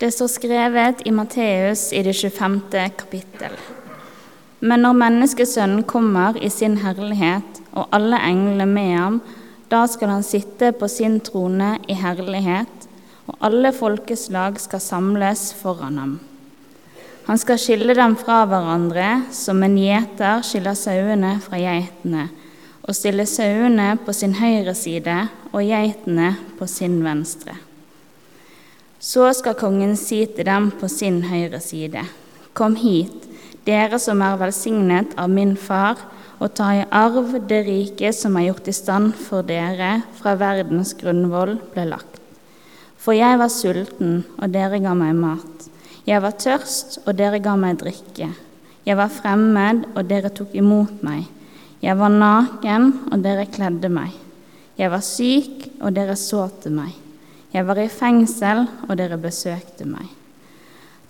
Det står skrevet i Matteus i det 25. kapittel. Men når Menneskesønnen kommer i sin herlighet og alle englene med ham, da skal han sitte på sin trone i herlighet, og alle folkeslag skal samles foran ham. Han skal skille dem fra hverandre som en gjeter skiller sauene fra geitene, og stille sauene på sin høyre side og geitene på sin venstre. Så skal kongen si til dem på sin høyre side, Kom hit, dere som er velsignet av min far, og ta i arv det rike som er gjort i stand for dere fra verdens grunnvoll ble lagt. For jeg var sulten, og dere ga meg mat. Jeg var tørst, og dere ga meg drikke. Jeg var fremmed, og dere tok imot meg. Jeg var naken, og dere kledde meg. Jeg var syk, og dere så til meg. Jeg var i fengsel, og dere besøkte meg.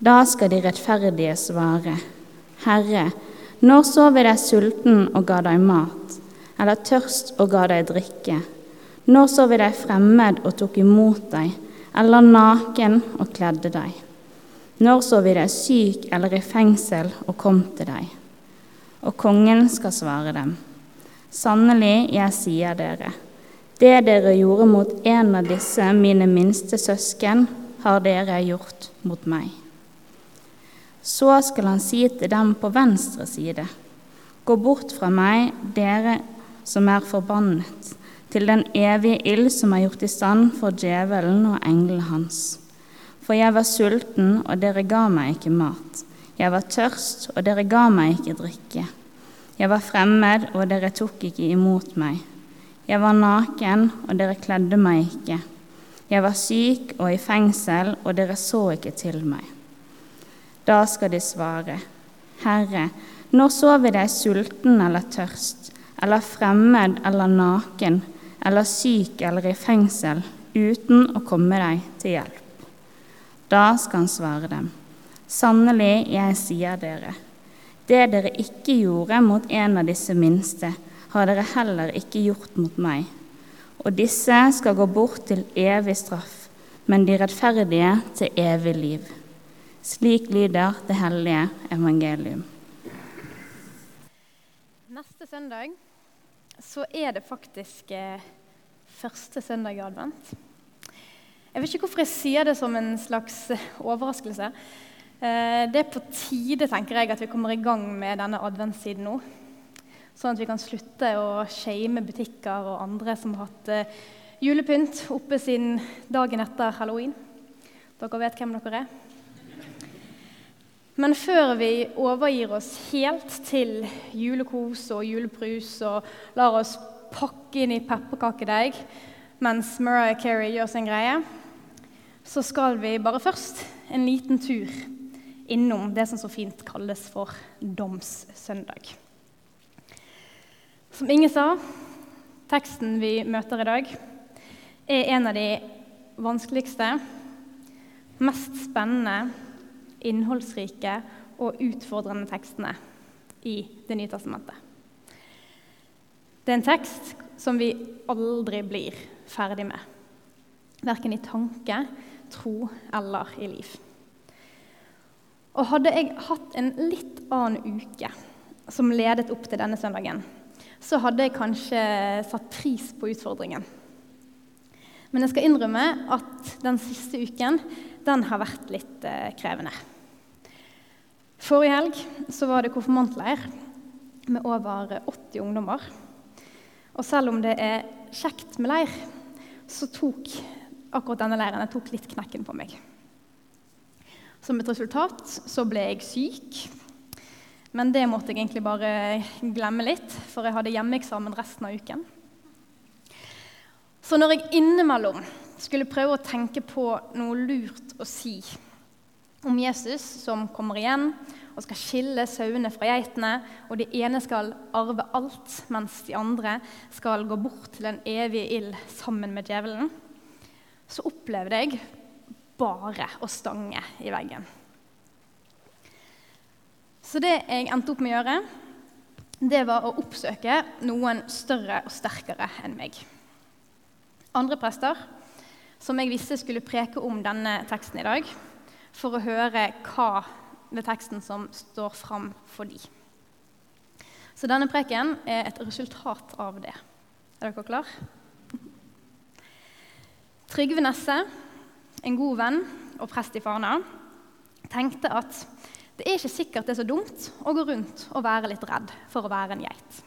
Da skal de rettferdige svare, Herre, når så vi deg sulten og ga deg mat, eller tørst og ga deg drikke? Når så vi deg fremmed og tok imot deg, eller naken og kledde deg? Når så vi deg syk eller i fengsel og kom til deg? Og kongen skal svare dem. Sannelig, jeg sier dere, det dere gjorde mot en av disse mine minste søsken, har dere gjort mot meg. Så skal han si til dem på venstre side, gå bort fra meg, dere som er forbannet, til den evige ild som er gjort i stand for djevelen og engelen hans. For jeg var sulten, og dere ga meg ikke mat. Jeg var tørst, og dere ga meg ikke drikke. Jeg var fremmed, og dere tok ikke imot meg. Jeg var naken, og dere kledde meg ikke. Jeg var syk og i fengsel, og dere så ikke til meg. Da skal de svare, Herre, når så vi deg sulten eller tørst, eller fremmed eller naken, eller syk eller i fengsel, uten å komme deg til hjelp? Da skal han svare dem, Sannelig, jeg sier dere, det dere ikke gjorde mot en av disse minste, har dere heller ikke gjort mot meg. Og disse skal gå bort til evig straff, men de rettferdige til evig liv. Slik lyder det hellige evangelium. Neste søndag så er det faktisk eh, første søndag i advent. Jeg vet ikke hvorfor jeg sier det som en slags overraskelse. Eh, det er på tide tenker jeg, at vi kommer i gang med denne adventstiden nå. Sånn at vi kan slutte å shame butikker og andre som har hatt eh, julepynt oppe siden dagen etter halloween. Dere vet hvem dere er. Men før vi overgir oss helt til julekos og julebrus og lar oss pakke inn i pepperkakedeig mens Mariah Carey gjør sin greie, så skal vi bare først en liten tur innom det som så fint kalles for domssøndag. Som Inge sa, teksten vi møter i dag, er en av de vanskeligste, mest spennende, innholdsrike og utfordrende tekstene i Det nye testamentet. Det er en tekst som vi aldri blir ferdig med, verken i tanke, tro eller i liv. Og hadde jeg hatt en litt annen uke som ledet opp til denne søndagen, så hadde jeg kanskje satt pris på utfordringen. Men jeg skal innrømme at den siste uken den har vært litt eh, krevende. Forrige helg så var det konfirmantleir med over 80 ungdommer. Og selv om det er kjekt med leir, så tok akkurat denne leiren tok litt knekken på meg. Som et resultat så ble jeg syk. Men det måtte jeg egentlig bare glemme litt, for jeg hadde hjemmeeksamen resten av uken. Så når jeg innimellom skulle prøve å tenke på noe lurt å si om Jesus som kommer igjen og skal skille sauene fra geitene, og de ene skal arve alt, mens de andre skal gå bort til den evige ild sammen med djevelen, så opplevde jeg bare å stange i veggen. Så det jeg endte opp med å gjøre, det var å oppsøke noen større og sterkere enn meg. Andre prester som jeg visste skulle preke om denne teksten i dag, for å høre hva ved teksten som står fram for de. Så denne preken er et resultat av det. Er dere klar? Trygve Nesse, en god venn og prest i Fana, tenkte at det er ikke sikkert det er så dumt å gå rundt og være litt redd for å være en geit.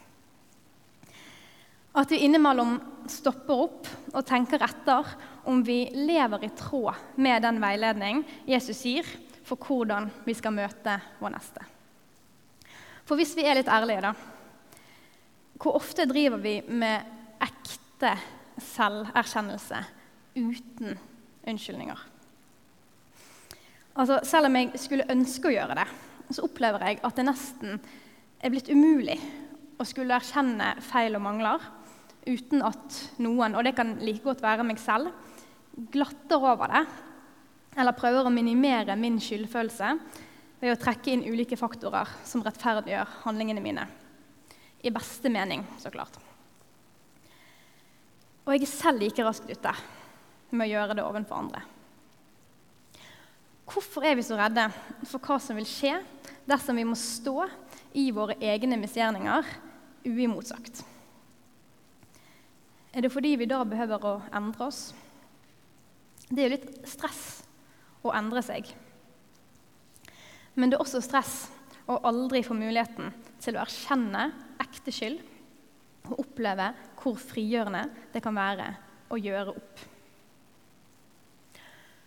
At vi innimellom stopper opp og tenker etter om vi lever i tråd med den veiledning Jesus gir for hvordan vi skal møte vår neste. For hvis vi er litt ærlige, da Hvor ofte driver vi med ekte selverkjennelse uten unnskyldninger? Altså, selv om jeg skulle ønske å gjøre det, så opplever jeg at det nesten er blitt umulig å skulle erkjenne feil og mangler uten at noen, og det kan like godt være meg selv, glatter over det eller prøver å minimere min skyldfølelse ved å trekke inn ulike faktorer som rettferdiggjør handlingene mine. I beste mening, så klart. Og jeg er selv like raskt ute med å gjøre det overfor andre. Hvorfor er vi så redde for hva som vil skje dersom vi må stå i våre egne misgjerninger uimotsagt? Er det fordi vi da behøver å endre oss? Det er jo litt stress å endre seg. Men det er også stress å aldri få muligheten til å erkjenne ekte skyld og oppleve hvor frigjørende det kan være å gjøre opp.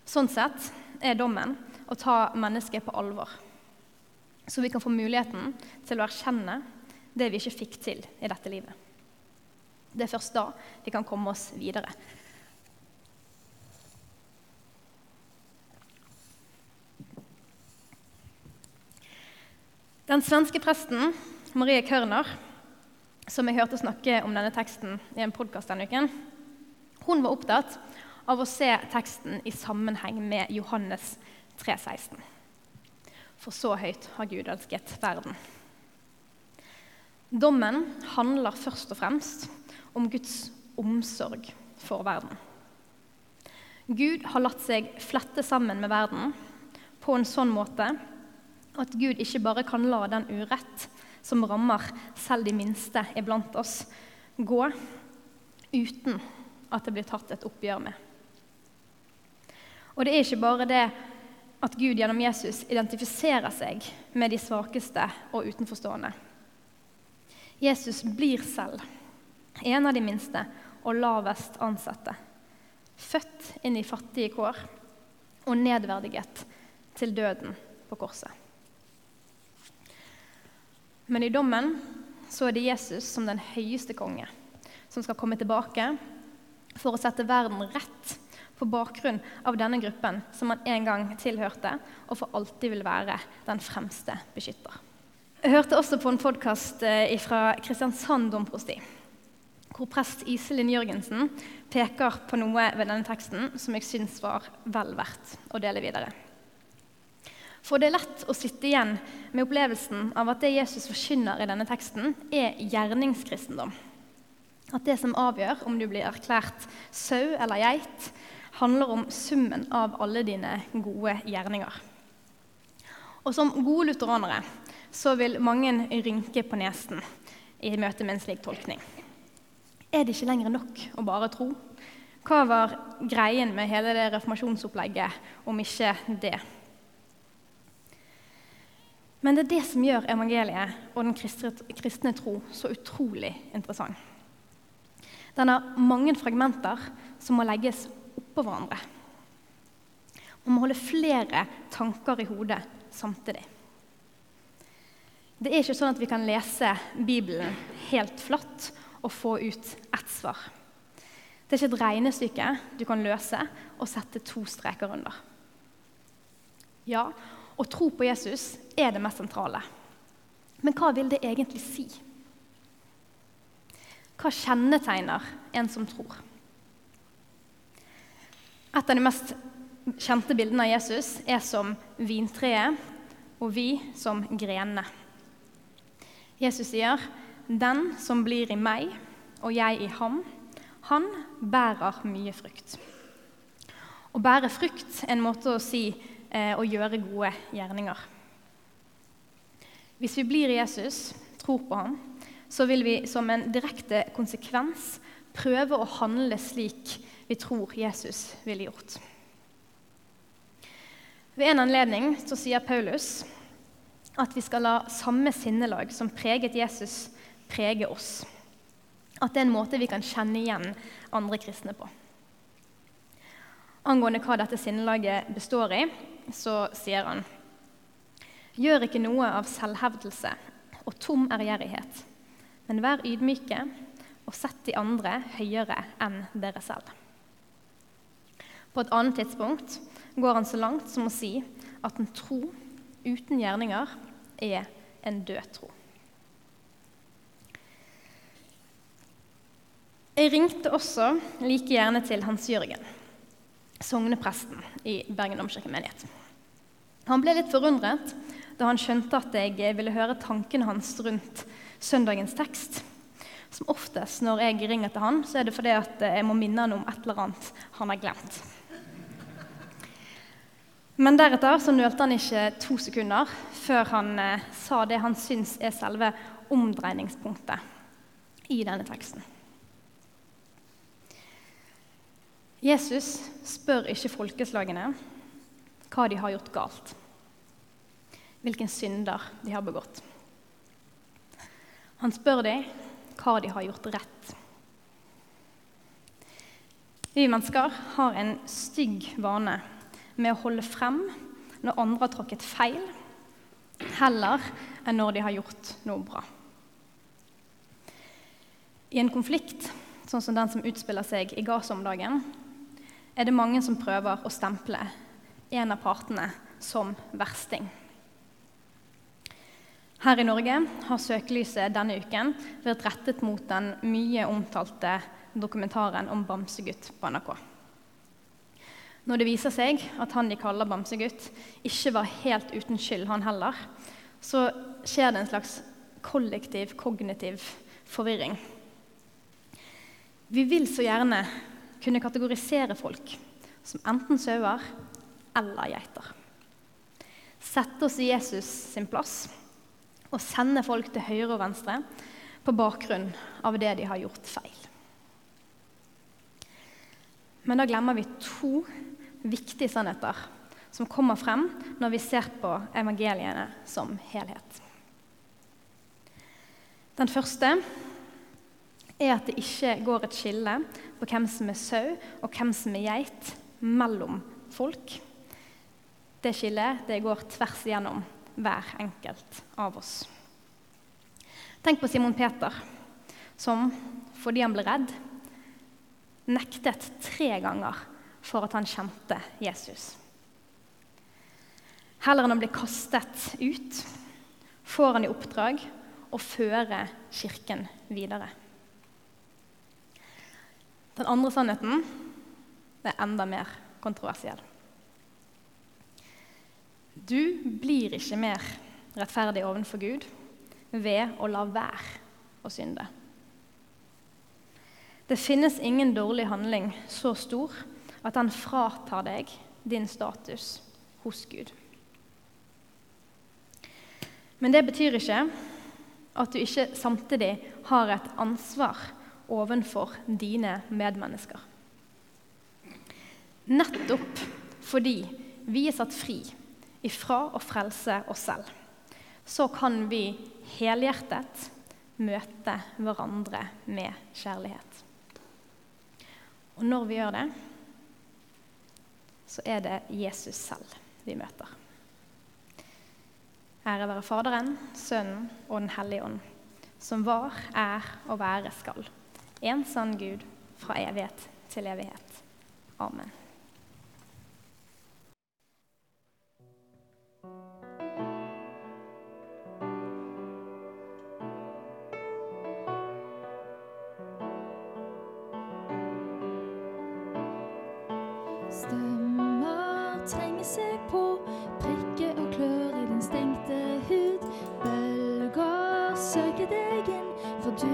Sånn sett er dommen å ta mennesket på alvor, så vi kan få muligheten til å erkjenne det vi ikke fikk til i dette livet. Det er først da vi kan komme oss videre. Den svenske presten Marie Kørner, som jeg hørte snakke om denne teksten i en podkast denne uken, hun var opptatt av å se teksten i sammenheng med Johannes 3,16. For så høyt har Gud elsket verden. Dommen handler først og fremst om Guds omsorg for verden. Gud har latt seg flette sammen med verden på en sånn måte at Gud ikke bare kan la den urett som rammer selv de minste iblant oss, gå uten at det blir tatt et oppgjør med. Og det er ikke bare det at Gud gjennom Jesus identifiserer seg med de svakeste og utenforstående. Jesus blir selv en av de minste og lavest ansatte. Født inn i fattige kår og nedverdiget til døden på korset. Men i dommen så er det Jesus som den høyeste konge som skal komme tilbake for å sette verden rett på bakgrunn av denne gruppen som han en gang tilhørte, og for alltid vil være den fremste beskytter. Jeg hørte også på en podkast eh, fra Kristiansand domprosti, hvor prest Iselin Jørgensen peker på noe ved denne teksten som jeg syns var vel verdt å dele videre. For det er lett å sitte igjen med opplevelsen av at det Jesus forkynner i denne teksten, er gjerningskristendom. At det som avgjør om du blir erklært sau eller geit, handler om summen av alle dine gode gjerninger. Og som gode lutheranere så vil mange rynke på nesen i møte med en slik tolkning. Er det ikke lenger nok å bare tro? Hva var greien med hele det reformasjonsopplegget om ikke det? Men det er det som gjør evangeliet og den kristne tro så utrolig interessant. Den har mange fragmenter som må legges oppå hverandre. Man må holde flere tanker i hodet samtidig. Det er ikke sånn at vi kan lese Bibelen helt flatt og få ut ett svar. Det er ikke et regnestykke du kan løse og sette to streker under. Ja, å tro på Jesus er det mest sentrale. Men hva vil det egentlig si? Hva kjennetegner en som tror? Et av de mest kjente bildene av Jesus er som vintreet og vi som grenene. Jesus sier, 'Den som blir i meg og jeg i ham, han bærer mye frukt'. Å bære frukt er en måte å si eh, å gjøre gode gjerninger. Hvis vi blir Jesus, tror på ham, så vil vi som en direkte konsekvens prøve å handle slik vi tror Jesus ville gjort. Ved en anledning så sier Paulus at vi skal la samme sinnelag som preget Jesus, prege oss. At det er en måte vi kan kjenne igjen andre kristne på. Angående hva dette sinnelaget består i, så sier han Gjør ikke noe av selvhevdelse og tom ærgjerrighet, men vær ydmyke og sett de andre høyere enn dere selv. På et annet tidspunkt går han så langt som å si at en tro uten gjerninger er en død tro. Jeg ringte også like gjerne til Hans Jørgen, sognepresten i Bergen domkirkemenighet. Han ble litt forundret da han skjønte at jeg ville høre tankene hans rundt søndagens tekst. Som oftest når jeg ringer til han, så er det fordi jeg må minne han om et eller annet han har glemt. Men deretter så nølte han ikke to sekunder før han eh, sa det han syns er selve omdreiningspunktet i denne teksten. Jesus spør ikke folkeslagene hva de har gjort galt, hvilken synder de har begått. Han spør dem hva de har gjort rett. Vi mennesker har en stygg vane med å holde frem når andre har tråkket feil, heller enn når de har gjort noe bra. I en konflikt sånn som den som utspiller seg i Gaza om dagen, er det mange som prøver å stemple en av partene som versting. Her i Norge har søkelyset denne uken vært rettet mot den mye omtalte dokumentaren om Bamsegutt på NRK. Når det viser seg at han de kaller bamsegutt, ikke var helt uten skyld, han heller, så skjer det en slags kollektiv, kognitiv forvirring. Vi vil så gjerne kunne kategorisere folk som enten sauer eller geiter. Sette oss i Jesus sin plass og sende folk til høyre og venstre på bakgrunn av det de har gjort feil. Men da glemmer vi to viktige sannheter som kommer frem når vi ser på evangeliene som helhet. Den første er at det ikke går et skille på hvem som er sau og hvem som er geit, mellom folk. Det skillet det går tvers igjennom hver enkelt av oss. Tenk på Simon Peter, som fordi han ble redd, nektet tre ganger for at han kjente Jesus. Heller enn å bli kastet ut, får han i oppdrag å føre Kirken videre. Den andre sannheten er enda mer kontroversiell. Du blir ikke mer rettferdig overfor Gud ved å la være å synde. Det finnes ingen dårlig handling så stor at han fratar deg din status hos Gud. Men det betyr ikke at du ikke samtidig har et ansvar overfor dine medmennesker. Nettopp fordi vi er satt fri ifra å frelse oss selv, så kan vi helhjertet møte hverandre med kjærlighet. Og når vi gjør det, så er det Jesus selv vi møter. Ære være Faderen, Sønnen og Den hellige ånd, som var, er og være skal. En sann Gud fra evighet til evighet. Amen.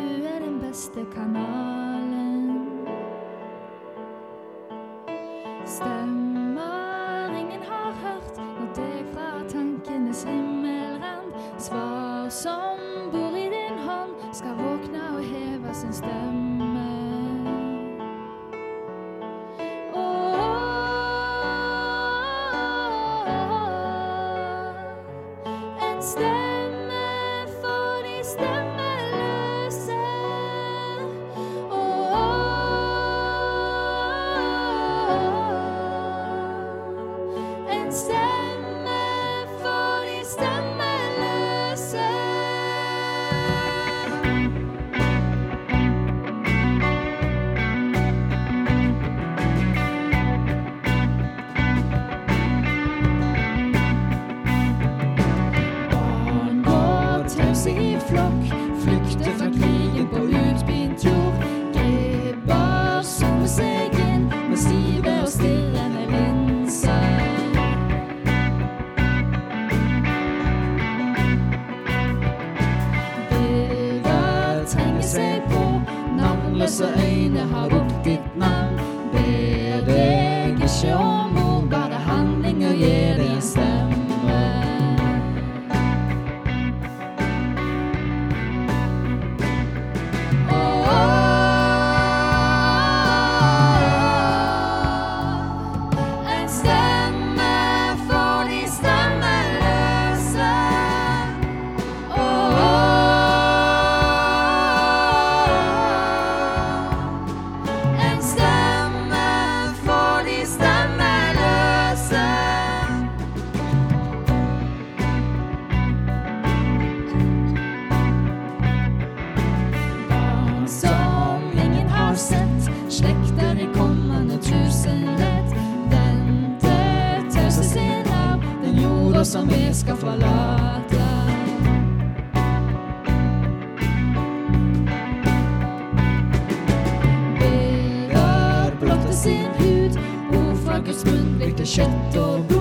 du är den bästa kanal. shut the door.